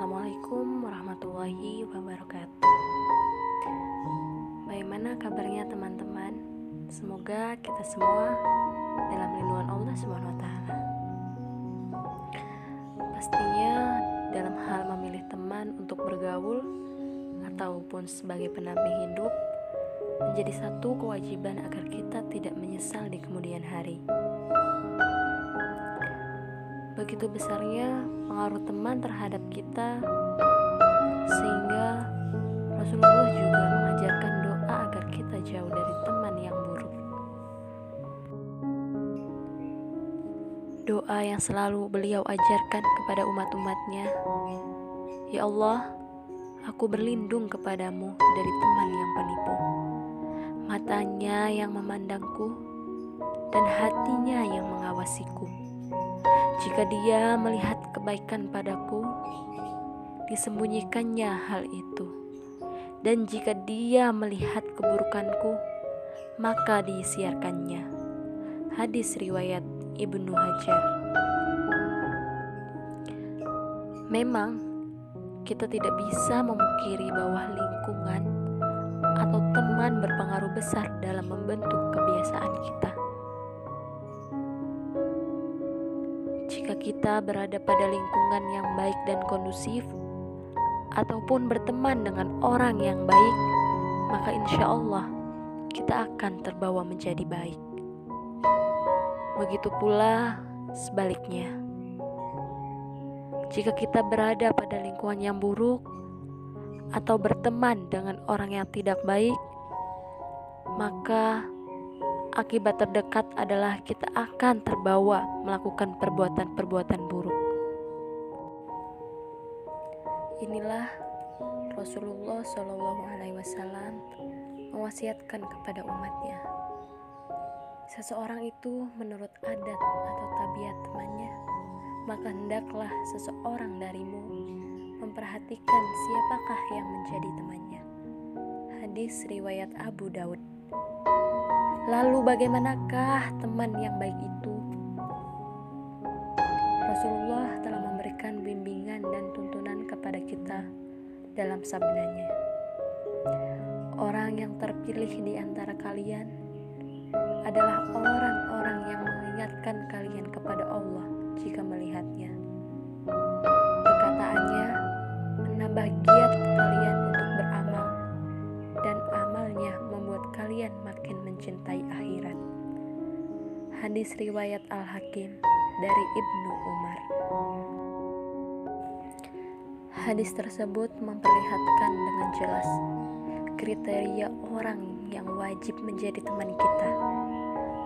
Assalamualaikum warahmatullahi wabarakatuh. Bagaimana kabarnya teman-teman? Semoga kita semua dalam lindungan Allah Subhanahu. Pastinya dalam hal memilih teman untuk bergaul ataupun sebagai pendamping hidup menjadi satu kewajiban agar kita tidak menyesal di kemudian hari. Begitu besarnya pengaruh teman terhadap kita sehingga Rasulullah juga mengajarkan doa agar kita jauh dari teman yang buruk. Doa yang selalu beliau ajarkan kepada umat-umatnya, Ya Allah, aku berlindung kepadamu dari teman yang penipu. Matanya yang memandangku dan hatinya yang mengawasiku. Jika dia melihat kebaikan padaku, disembunyikannya hal itu. Dan jika dia melihat keburukanku, maka disiarkannya. Hadis riwayat Ibnu Hajar. Memang kita tidak bisa memungkiri bahwa lingkungan atau teman berpengaruh besar dalam membentuk kebiasaan kita. Kita berada pada lingkungan yang baik dan kondusif, ataupun berteman dengan orang yang baik, maka insya Allah kita akan terbawa menjadi baik. Begitu pula sebaliknya, jika kita berada pada lingkungan yang buruk atau berteman dengan orang yang tidak baik, maka akibat terdekat adalah kita akan terbawa melakukan perbuatan-perbuatan buruk. Inilah Rasulullah Shallallahu Alaihi Wasallam mewasiatkan kepada umatnya. Seseorang itu menurut adat atau tabiat temannya, maka hendaklah seseorang darimu memperhatikan siapakah yang menjadi temannya. Hadis riwayat Abu Daud. Lalu bagaimanakah teman yang baik itu? Rasulullah telah memberikan bimbingan dan tuntunan kepada kita dalam sabdanya. Orang yang terpilih di antara kalian adalah orang-orang yang mengingatkan kalian kepada Allah jika melihatnya. Mencintai akhirat. Hadis riwayat Al-Hakim dari Ibnu Umar. Hadis tersebut memperlihatkan dengan jelas kriteria orang yang wajib menjadi teman kita.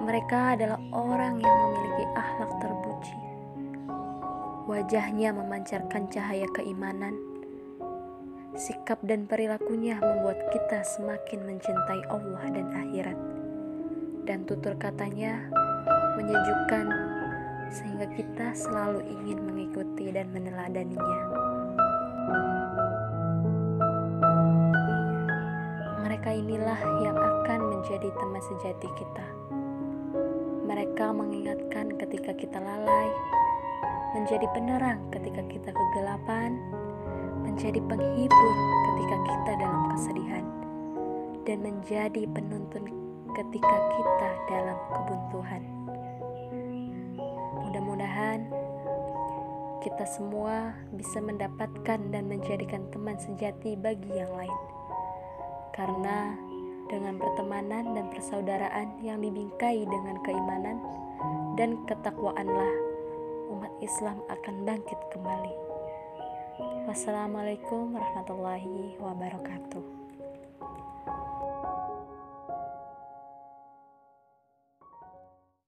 Mereka adalah orang yang memiliki akhlak terpuji. Wajahnya memancarkan cahaya keimanan. Sikap dan perilakunya membuat kita semakin mencintai Allah dan akhirat. Dan tutur katanya menyejukkan sehingga kita selalu ingin mengikuti dan meneladaninya. Mereka inilah yang akan menjadi teman sejati kita. Mereka mengingatkan ketika kita lalai, menjadi penerang ketika kita kegelapan, menjadi penghibur ketika kita dalam kesedihan, dan menjadi penuntun ketika kita dalam kebuntuan. Mudah-mudahan kita semua bisa mendapatkan dan menjadikan teman sejati bagi yang lain. Karena dengan pertemanan dan persaudaraan yang dibingkai dengan keimanan dan ketakwaanlah umat Islam akan bangkit kembali. Wassalamualaikum warahmatullahi wabarakatuh.